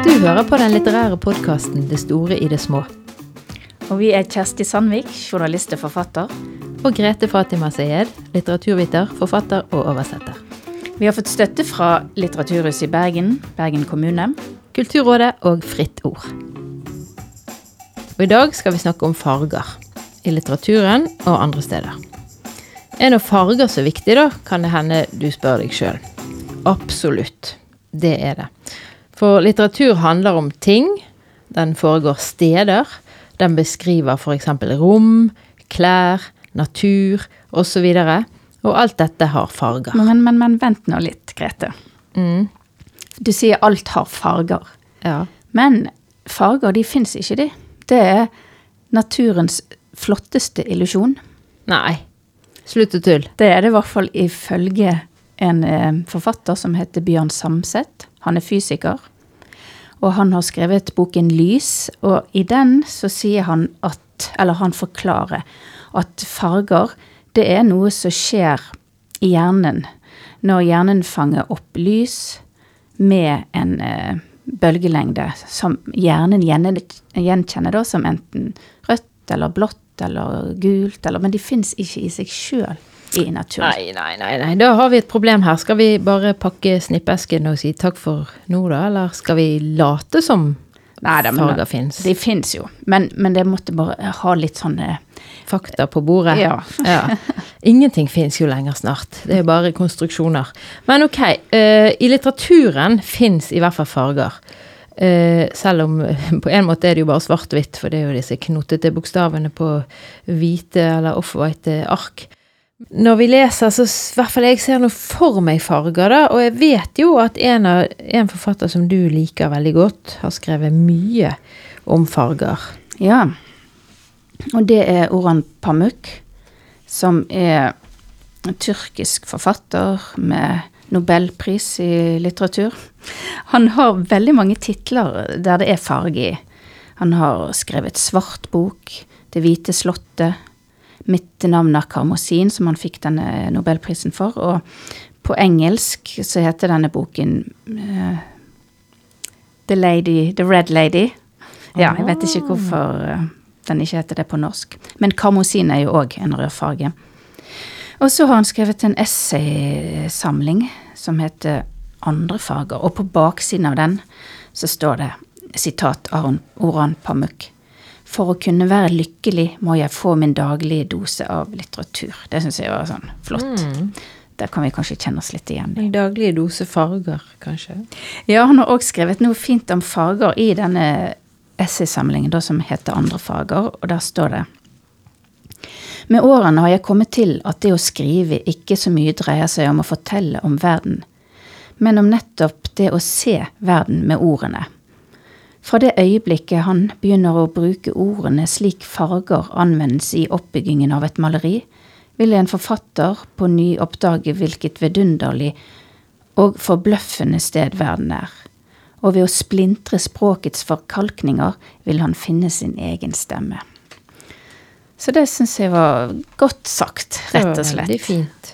Du hører på den litterære podkasten Det store i det små. Og vi er Kjersti Sandvik, journalist og forfatter. Og Grete Fatima Sayed, litteraturviter, forfatter og oversetter. Vi har fått støtte fra Litteraturhuset i Bergen, Bergen kommune. Kulturrådet og Fritt Ord. Og i dag skal vi snakke om farger. I litteraturen og andre steder. Er nå farger så viktig, da, kan det hende du spør deg sjøl. Absolutt. Det er det. For litteratur handler om ting. Den foregår steder. Den beskriver f.eks. rom, klær, natur osv. Og, og alt dette har farger. Men, men, men vent nå litt, Grete. Mm. Du sier alt har farger. Ja. Men farger, de fins ikke, de. Det er naturens flotteste illusjon. Nei. Slutt å tulle. Det er det i hvert fall ifølge en eh, forfatter som heter Bjørn Samset. Han er fysiker. Og han har skrevet boken Lys, og i den så sier han at Eller han forklarer at farger, det er noe som skjer i hjernen når hjernen fanger opp lys med en eh, bølgelengde som hjernen gjenkjenner da som enten rødt eller blått eller gult, eller, men de fins ikke i seg sjøl i naturen. Nei, nei, nei, nei. Da har vi et problem her. Skal vi bare pakke snippesken og si takk for nå, da? Eller skal vi late som farger da, men- farger fins? De fins jo, men, men det måtte bare ha litt sånn eh, Fakta på bordet? Ja. ja. Ingenting fins jo lenger snart. Det er bare konstruksjoner. Men ok, uh, i litteraturen fins i hvert fall farger. Uh, selv om på en måte er det jo bare svart-hvitt, for det er jo disse knotete bokstavene på hvite eller off-white ark. Når vi leser, så i hvert fall jeg ser noe for meg farger, da. Og jeg vet jo at en, av, en forfatter som du liker veldig godt, har skrevet mye om farger. Ja. Og det er Oran Pamuk, som er en tyrkisk forfatter med nobelpris i litteratur. Han har veldig mange titler der det er farge i. Han har skrevet Svart bok, Det hvite slottet, Mitt navn er Karmosin, som han fikk denne nobelprisen for. Og på engelsk så heter denne boken uh, The Lady, The Red Lady. Ja, jeg vet ikke hvorfor eh, den ikke heter det på norsk. Men karmosin er jo òg en rød farge. Og så har han skrevet en essaysamling som heter Andre farger, og på baksiden av den så står det sitat Aron Oran Pamuk. For å kunne være lykkelig må jeg få min daglige dose av litteratur. Det syns jeg var sånn flott. Der kan vi kanskje kjenne oss litt igjen. En daglig dose farger, kanskje. Ja, han har òg skrevet noe fint om farger i denne essaysamlingen som heter Andre farger, og der står det Med årene har jeg kommet til at det å skrive ikke så mye dreier seg om å fortelle om verden, men om nettopp det å se verden med ordene. Fra det øyeblikket han begynner å bruke ordene slik farger anvendes i oppbyggingen av et maleri, vil en forfatter på ny oppdage hvilket vidunderlig og forbløffende sted verden er. Og ved å splintre språkets forkalkninger vil han finne sin egen stemme. Så det syns jeg var godt sagt, rett og slett. Det var Veldig fint.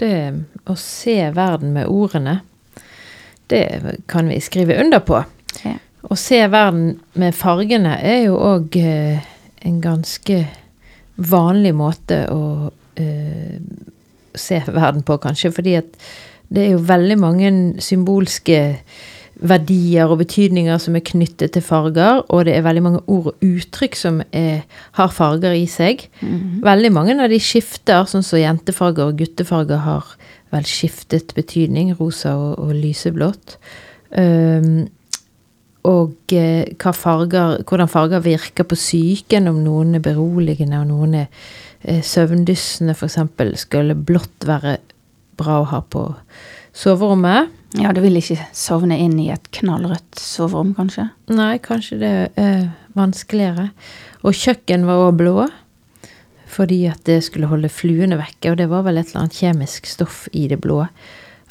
Det å se verden med ordene, det kan vi skrive under på. Ja. Å se verden med fargene er jo òg eh, en ganske vanlig måte å eh, se verden på, kanskje. Fordi at det er jo veldig mange symbolske verdier og betydninger som er knyttet til farger, og det er veldig mange ord og uttrykk som er, har farger i seg. Veldig mange av de skifter, sånn som jentefarger og guttefarger har vel skiftet betydning, rosa og, og lyseblått. Um, og eh, farger, hvordan farger virker på psyken, om noen er beroligende og noen er eh, søvndyssende, f.eks. Skulle blått være bra å ha på soverommet? Ja, du vil ikke sovne inn i et knallrødt soverom, kanskje? Nei, kanskje det er vanskeligere. Og kjøkken var òg blå, fordi at det skulle holde fluene vekke, og det var vel et eller annet kjemisk stoff i det blå.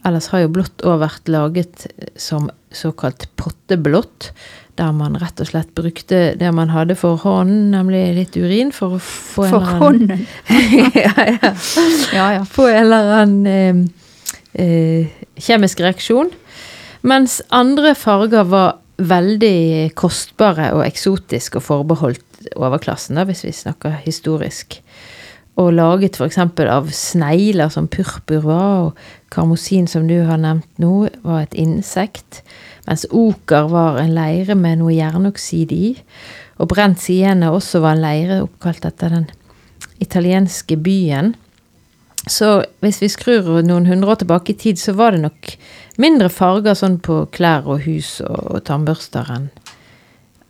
Ellers har jo blått òg vært laget som såkalt potteblått, der man rett og slett brukte det man hadde for hånden, nemlig litt urin, for å få en For hånden. ja, ja. Ja, ja. Få en eller annen eh, eh, kjemisk reaksjon. Mens andre farger var veldig kostbare og eksotiske og forbeholdt overklassen, da, hvis vi snakker historisk. Og laget f.eks. av snegler, som purpur var, og karmosin, som du har nevnt nå, var et insekt. Mens oker var en leire med noe jernoksid i. Og brent siene også var en leire oppkalt etter den italienske byen. Så hvis vi skrur noen hundre år tilbake i tid, så var det nok mindre farger sånn på klær og hus og, og tannbørster enn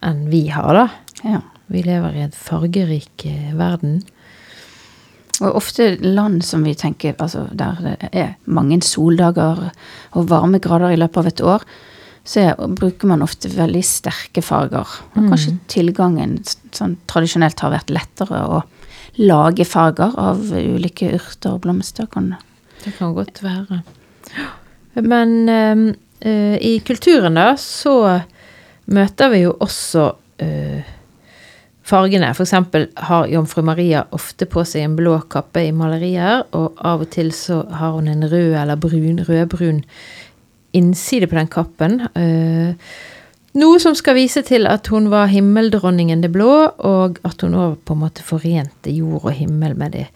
en vi har, da. Ja. Vi lever i en fargerik eh, verden. Og ofte land som vi tenker altså der det er mange soldager og varmegrader i løpet av et år, så er, bruker man ofte veldig sterke farger. Og kanskje tilgangen sånn tradisjonelt har vært lettere å lage farger av ulike urter og blomster. Kan, Det kan godt være. Men eh, i kulturen, da, så møter vi jo også eh, fargene. Eksempel har jomfru Maria ofte på seg en blå kappe i malerier, og av og til så har hun en rød eller brun, rødbrun innside på den kappen. Eh, noe som skal vise til at hun var himmeldronningen det blå, og at hun òg på en måte forente jord og himmel med det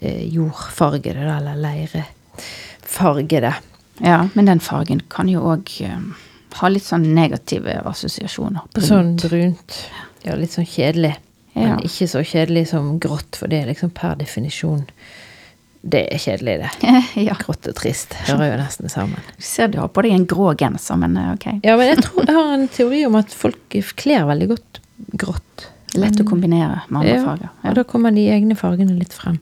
eh, jordfargede, eller leirefargede. ja, men den fargen kan jo òg ha litt sånn negative assosiasjoner. Brunt. Sånn brunt. Ja, litt sånn kjedelig. Ja. Men ikke så kjedelig som grått, for det er liksom per definisjon Det er kjedelig, det. ja. Grått og trist hører jo nesten sammen. Du ser du har på deg en grå genser, men eh, ok. Ja, men jeg tror jeg har en teori om at folk kler veldig godt grått. Lett å kombinere med andre Ja, farger. og da kommer de egne fargene litt frem.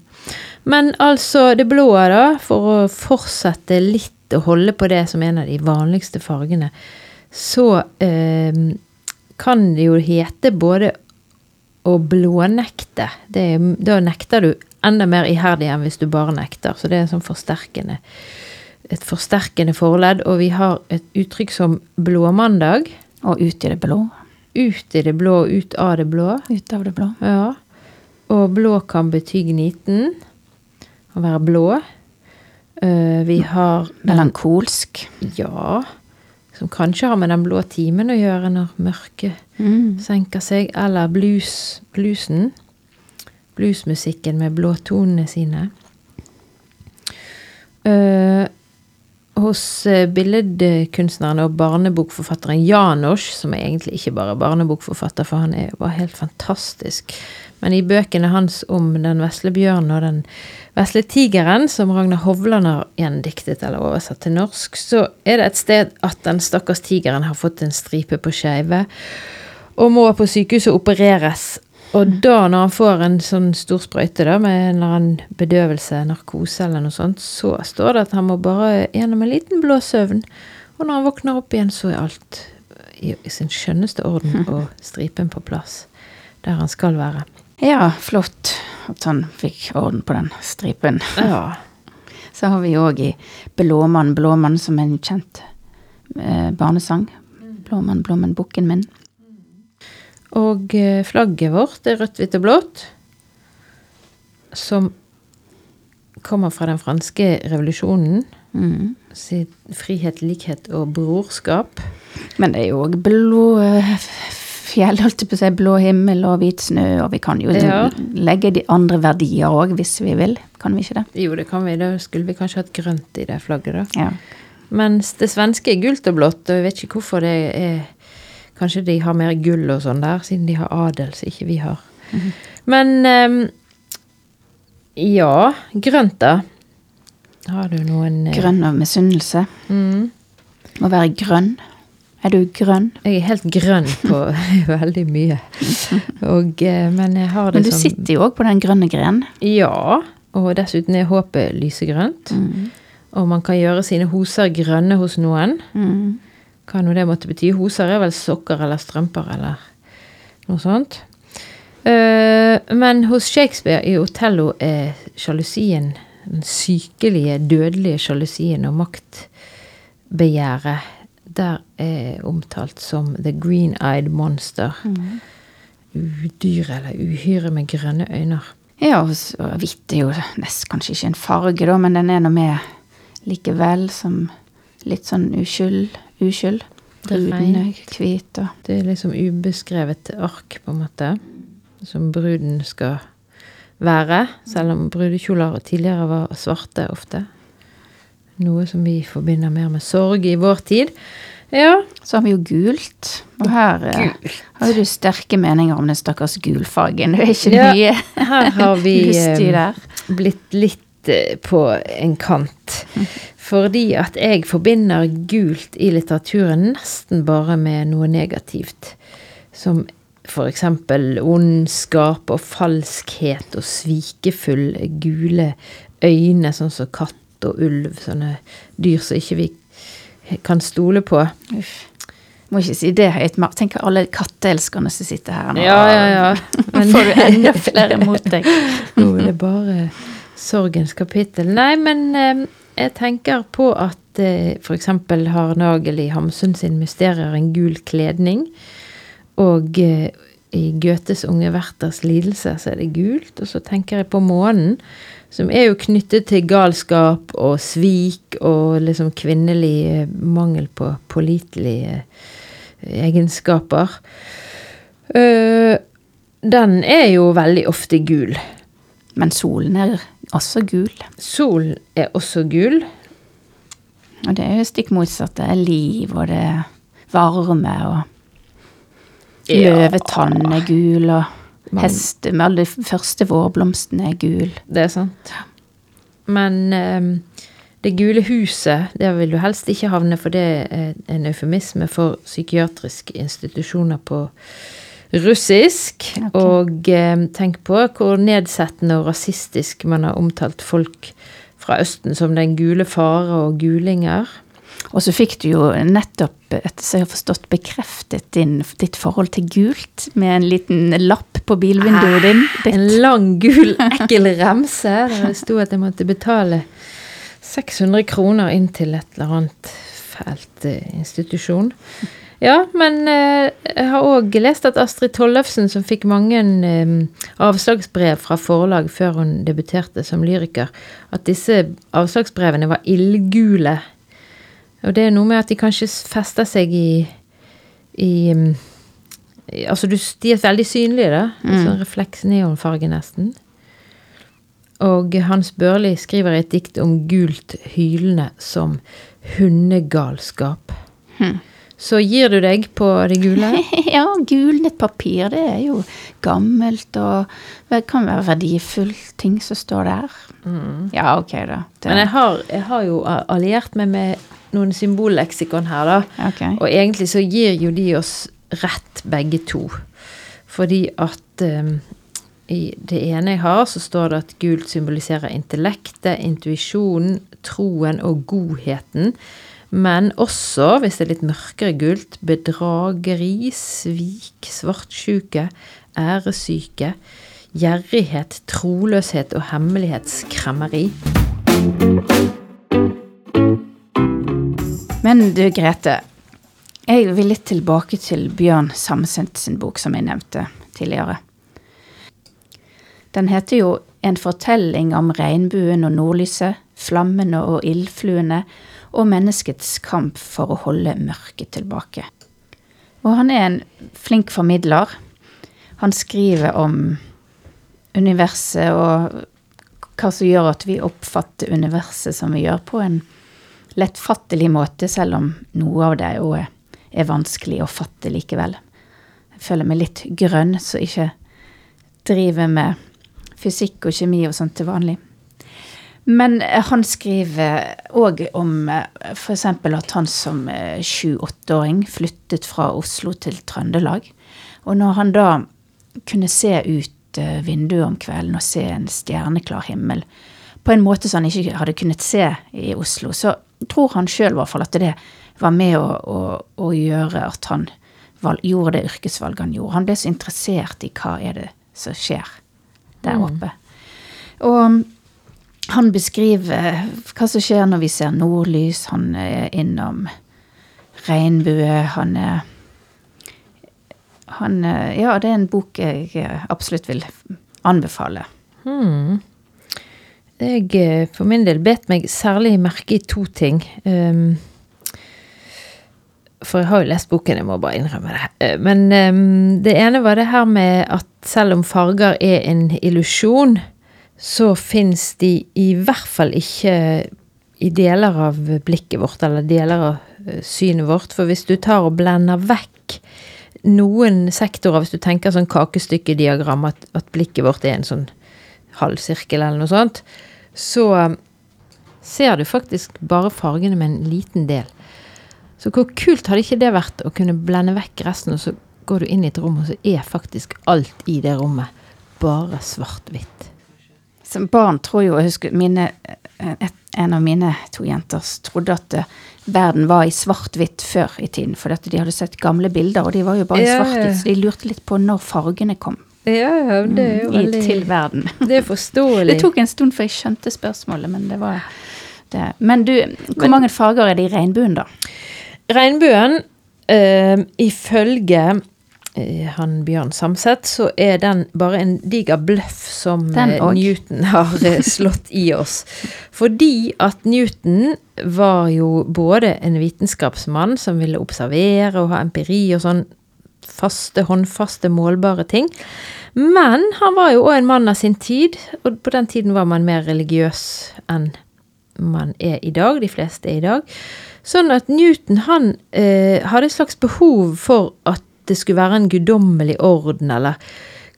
Men altså, det blå, da, for å fortsette litt å holde på det som en av de vanligste fargene, så eh, kan det jo hete både å blånekte. Det, da nekter du enda mer iherdig enn hvis du bare nekter. Så det er sånn forsterkende et forsterkende forledd. Og vi har et uttrykk som blåmandag. Og ut i det blå. Ut i det blå, ut av det blå. Ut av det blå. Ja. Og blå kan bety gniten. Å være blå. Uh, vi har Melankolsk. Ja. Som kanskje har med den blå timen å gjøre når mørket Mm. senker seg. Eller blues, bluesen. Bluesmusikken med blåtonene sine. Eh, hos eh, billedkunstneren og barnebokforfatteren Janosch, som er egentlig ikke bare barnebokforfatter, for han er, var helt fantastisk. Men i bøkene hans om den vesle bjørnen og den vesle tigeren, som Ragnar Hovland har gjendiktet eller oversatt til norsk, så er det et sted at den stakkars tigeren har fått en stripe på skeive og må på sykehuset opereres. Og da, når han får en sånn stor sprøyte da, med en eller annen bedøvelse, narkose eller noe sånt, så står det at han må bare gjennom en liten blå søvn. Og når han våkner opp igjen, så er alt i, i sin skjønneste orden og stripen på plass der han skal være. Ja, flott at han fikk orden på den stripen. Ja. Så har vi òg i Blåmann, Blåmann, som en kjent eh, barnesang. Blåmann, blåmann, bukken min. Og eh, flagget vårt er rødt, hvitt og blått. Som kommer fra den franske revolusjonen. Mm. Frihet, likhet og brorskap. Men det er jo òg blå eh, fjell, holdt jeg på å si, blå himmel og hvit snø, og vi kan jo Ja. legge de andre verdier òg, hvis vi vil. Kan vi ikke det? Jo, det kan vi. Da skulle vi kanskje hatt grønt i det flagget, da. Ja. Mens det svenske er gult og blått, og jeg vet ikke hvorfor det er Kanskje de har mer gull og sånn der, siden de har adel, som ikke vi har. Men um, ja, grønt, da. Har du noen eh, Grønn av misunnelse. Mm. Å være grønn. Er du grønn? Jeg er helt grønn på veldig mye. Og, eh, men jeg har det som Men du som sitter jo òg på den grønne grenen. Ja. Og dessuten er håpet lysegrønt. Mm. Og man kan gjøre sine hoser grønne hos noen. Mm. Hva nå det måtte bety. Hoser er vel sokker eller strømper eller noe sånt. Eh, men hos Shakespeare i Otello er sjalusien, den sykelige, dødelige sjalusien og maktbegjæret, der er omtalt som the green-eyed monster. Udyr eller uhyre med grønne øyne. Ja, og hvitt er jo nest kanskje ikke en farge, da, men den er nå med likevel som litt sånn uskyld. Uskyld. Det er hvit og Det er liksom ubeskrevet ark, på en måte, som bruden skal være. Selv om brudekjoler tidligere var svarte ofte. Noe som vi forbinder mer med sorg i vår tid. Ja, Så har vi jo gult. Og her gult. har du sterke meninger om den stakkars gulfargen. Det er ikke Ja, mye her har vi eh, blitt litt eh, på en kant. Fordi at jeg forbinder gult i litteraturen nesten bare med noe negativt. Som eksempel ondskap og falskhet og svikefull gule øyne, sånn som katt og ulv. Sånne dyr som ikke vi kan stole på. Uff. Må ikke si det høyt. Mar- Tenk alle katteelskerne som sitter her nå. Ja, ja, ja. Men- Får du enda flere mot deg. Nå er det bare sorgens kapittel. Nei, men eh, jeg tenker på at eh, f.eks. har Nagel i Hamsun sin mysterier en gul kledning. Og eh, i Goethes Unge Werthers lidelse så er det gult. Og så tenker jeg på månen, som er jo knyttet til galskap og svik og liksom kvinnelig eh, mangel på pålitelige eh, egenskaper. Den er jo veldig ofte gul. Men solen er også gul. Solen er også gul. Og det er jo stikk motsatt. Det er liv, og det er varme, og Ja. løvetann er gul, og heste med alle de første vårblomstene er gul. Det er sant. Men um, det gule huset, der vil du helst ikke havne, for det er en eufemisme for psykiatriske institusjoner på russisk. Okay. Og eh, tenk på hvor nedsettende og rasistisk man har omtalt folk fra Østen som den gule fare og gulinger. Og så fikk du jo nettopp, etter så jeg har forstått, bekreftet din, ditt forhold til gult med en liten lapp på bilvinduet din. En lang, gul, ekkel remse der det sto at jeg måtte betale 600 kroner inn til et eller annet fælt eh, institusjon. Ja, men eh, jeg har òg lest at Astrid Tollefsen, som fikk mange eh, avslagsbrev fra forlag før hun debuterte som lyriker, at disse avslagsbrevene var ildgule. Og det er noe med at de kanskje fester seg i, i mm, i- Altså, de er veldig synlige, da. Mm. Sånn refleks neonfarge, nesten. Og Hans Børli skriver et dikt om gult hylende som hundegalskap. Hm. Så gir du deg på det gule? Ja, gulnet papir, det er jo gammelt og det kan være verdifull ting som står der. Ja, ok da. Det, Men jeg har, jeg har jo alliert meg med noen symbolleksikon her, da. Okay. Og egentlig så gir jo de oss rett begge to. Fordi at um, i det ene jeg har, så står det at gult symboliserer intellektet, intuisjonen, troen og godheten. Men også, hvis det er litt mørkere gult, bedrageri, svik, svartsjuke, æresyke, gjerrighet, troløshet og hemmelighetskremmeri. Men du, Grete. Jeg vil litt tilbake til Bjørn Samsent sin bok, som jeg nevnte tidligere. Den heter jo En fortelling om regnbuen og nordlyset, flammene og ildfluene, og menneskets kamp for å holde mørket tilbake. Og han er en flink formidler. Han skriver om universet og hva som gjør at vi oppfatter universet som vi gjør, på en lettfattelig måte, selv om noe av det òg er, vanskelig å fatte likevel. Jeg føler meg litt grønn, så ikke driver med fysikk og kjemi og sånt til vanlig. Men eh, han skriver òg om f.eks. at han som eh, sju-åtteåring flyttet fra Oslo til Trøndelag. Og når han da kunne se ut eh, vinduet om kvelden og se en stjerneklar himmel på en måte som han ikke hadde kunnet se i Oslo, så tror han sjøl i hvert fall at det var med å, å, å gjøre at han valg, gjorde det yrkesvalget han gjorde. Han ble så interessert i hva er det som skjer der oppe. Og han beskriver hva som skjer når vi ser nordlys. Han er innom regnbue. Han er han, er- Ja, det er en bok jeg absolutt vil anbefale. Hmm. jeg eh, for min del bet meg særlig merke i to ting. Um, for jeg har jo lest boken, jeg må bare innrømme det. Eh, Men um, det ene var det her med at selv om farger er en illusjon, så fins de i hvert fall ikke i deler av blikket vårt, eller deler av eh, synet vårt. For hvis du tar og blender vekk noen sektorer, hvis du tenker sånn kakestykkediagram, at, at blikket vårt er en sånn halvsirkel eller noe sånt, så um, ser du faktisk bare fargene med en liten del. Så hvor kult hadde ikke det vært å kunne blende vekk resten, og så går du inn i et rom, og så er faktisk alt i det rommet bare svart-hvitt. Som barn tror jo, jeg husker mine, eh, en av mine to jenter trodde at eh, verden var i svart-hvitt før i tiden, for de hadde sett gamle bilder, og de var jo bare i Ja, svart-hvitt, så de lurte litt på når fargene kom Ja, det er jo mm, veldig til verden. Det er forståelig. Det tok en stund før jeg skjønte spørsmålet, men det var det. Men du, hvor Men- mange farger er det i regnbuen, da? Regnbuen, eh, ifølge han Bjørn Samset, så er den bare en diger bløff som eh. Newton har eh, slått i oss. Fordi at Newton var jo både en vitenskapsmann som ville observere og ha empiri og sånn faste, håndfaste, målbare ting. Men han var jo òg en mann av sin tid, og på den tiden var man mer religiøs enn man er i dag, de fleste er i dag. Sånn at Newton han eh, hadde et slags behov for at det skulle være en guddommelig orden, eller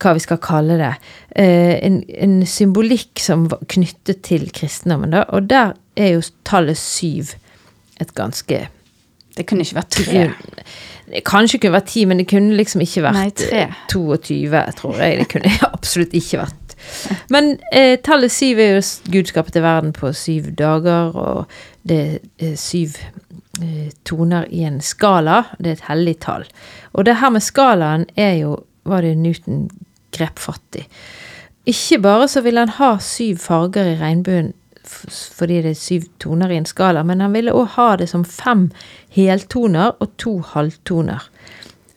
hva vi skal kalle det. Eh, en, en symbolikk som var knyttet til kristendommen, da. Og der er jo tallet syv et ganske Det kunne ikke vært tre. det kanskje kunne vært ti, men det kunne liksom ikke vært Nei, tre. eh, 22, tror jeg. Det kunne absolutt ikke vært. Men eh, tallet syv er jo gudskapet Gud skapte verden på syv dager, og det er syv toner i en skala. Det er et hellig tall. Og det her med skalaen er jo var det Newton grep fatt i. Ikke bare så ville han ha syv farger i regnbuen fordi det er syv toner i en skala, men han ville òg ha det som fem heltoner og to halvtoner.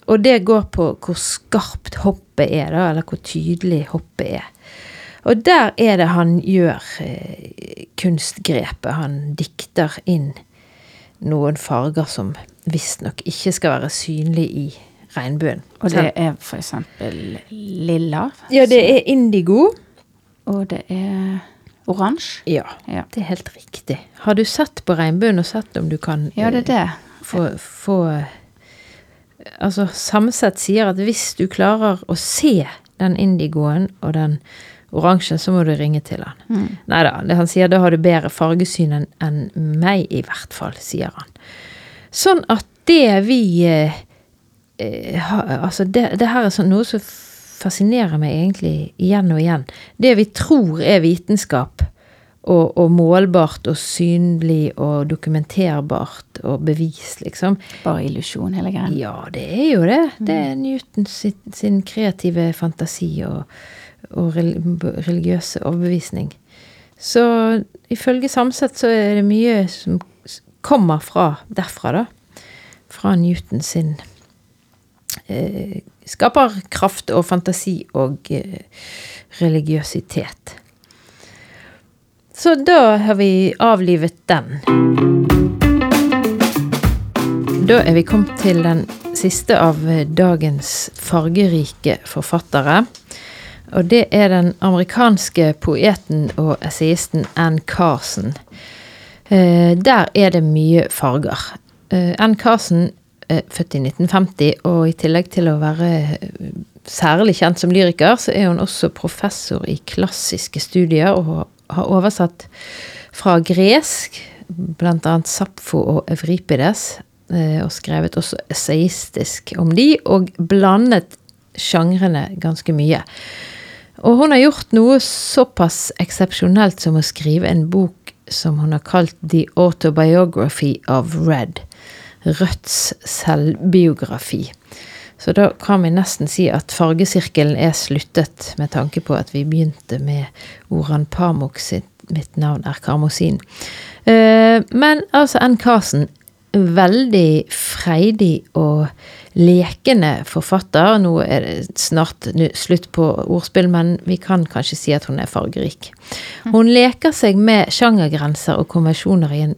Og det går på hvor skarpt hoppet er, da, eller hvor tydelig hoppet er. Og der er det han gjør eh, kunstgrepet. Han dikter inn noen farger som visstnok ikke skal være synlige i regnbuen. Og det er eksempel lilla. Ja, det er indigo. Og det er oransje. Ja, Ja. det er helt riktig. Har du sett på regnbuen og sett om du kan ja, det er det. få, få Altså, Samset sier at hvis du klarer å se den indigoen og den oransjen, så må du ringe til han. Mm. Nei da, han sier da har du bedre fargesyn enn en meg, i hvert fall, sier han. Sånn at det vi eh, eh, ha, Altså, det, det her er sånn, noe som fascinerer meg egentlig igjen og igjen. Det vi tror er vitenskap, og, og målbart og synlig og dokumenterbart og bevis, liksom. Bare illusjon, hele greia. Ja, det er jo det. Det er Newton sin, sin kreative fantasi og, og rel- religiøse overbevisning. Så ifølge Samset så er det mye som kommer fra derfra, da. Fra Newton sin eh, skaperkraft og fantasi og eh, religiøsitet. Så da har vi avlivet den. Da er vi kommet til den siste av eh, dagens fargerike forfattere. Og det er den amerikanske poeten og essayisten Ann Carson. Eh, der er det mye farger. Eh, Ann Carson er født i 1950, og i tillegg til å være eh, særlig kjent som lyriker, så er hun også professor i klassiske studier og har oversatt fra gresk, annet Sapfo og Evripides, eh, og skrevet også essayistisk om de, og blandet sjangrene ganske mye. Og hun har gjort noe såpass eksepsjonelt som å skrive en bok som hun har kalt The Autobiography of Red. Rødts selvbiografi. Så da kan vi nesten si at fargesirkelen er sluttet, med tanke på at vi begynte med Oran Pamuk sitt Mitt navn er Karmosin. Eh, men altså, N. Karsen, veldig freidig og lekende forfatter. Nå er det snart slutt på ordspill, men vi kan kanskje si at hun er fargerik. Hun leker seg med sjangergrenser og konvensjoner i en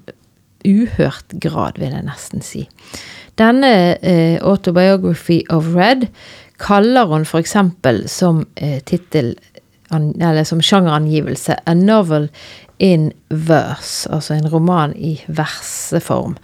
uhørt grad, vil jeg nesten si. Denne eh, Autobiography of Red kaller hun f.eks. som eh, tittel eller som sjangerangivelse A Novel in Verse, altså en roman i verseform.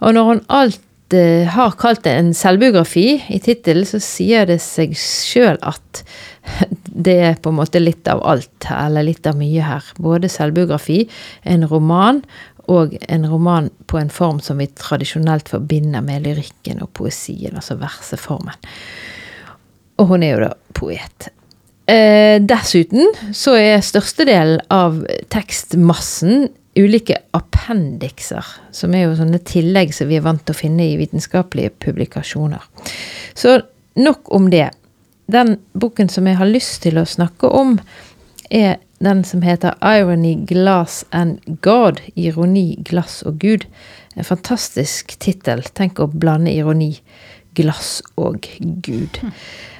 Og når hun alt har kalt det en selvbiografi i tittelen, så sier det seg sjøl at det er på en måte litt av alt, eller litt av mye her. Både selvbiografi, en roman, og en roman på en form som vi tradisjonelt forbinder med lyrikken og poesien, altså verseformen. Og hun er jo da poet. Eh, dessuten så er størstedelen av tekstmassen ulike appendikser, som er jo sånne tillegg som vi er vant til å finne i vitenskapelige publikasjoner. Så nok om det. Den boken som jeg har lyst til å snakke om, er den som heter 'Irony, Glass and God'. Ironi, glass og Gud. En fantastisk tittel. Tenk å blande ironi, glass og Gud.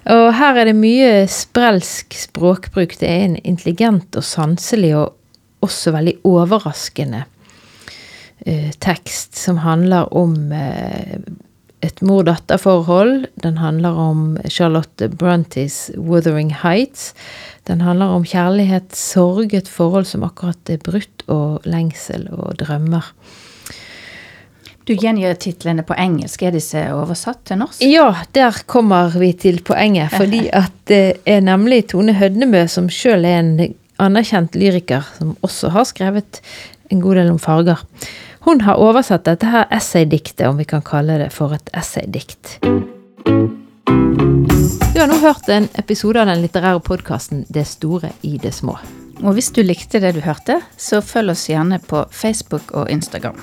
Og her er det mye sprelsk språkbruk. Det er en intelligent og sanselig og også veldig overraskende eh, tekst som handler om eh, et mor-datter-forhold. Den handler om Charlotte Bruntys 'Wuthering Heights'. Den handler om kjærlighet, sorg, et forhold som akkurat er brutt, og lengsel og drømmer. Du gjengir titlene på engelsk. Er disse oversatt til norsk? Ja, der kommer vi til poenget. Fordi at det er nemlig Tone Hødnemø, som sjøl er en anerkjent lyriker, som også har skrevet en god del om farger. Hun har oversatt dette her essaydiktet, om vi kan kalle det for et essaydikt. Du har nå hørt en episode av den litterære podkasten Det store i det små. Og hvis du likte det du hørte, så følg oss gjerne på Facebook og Instagram.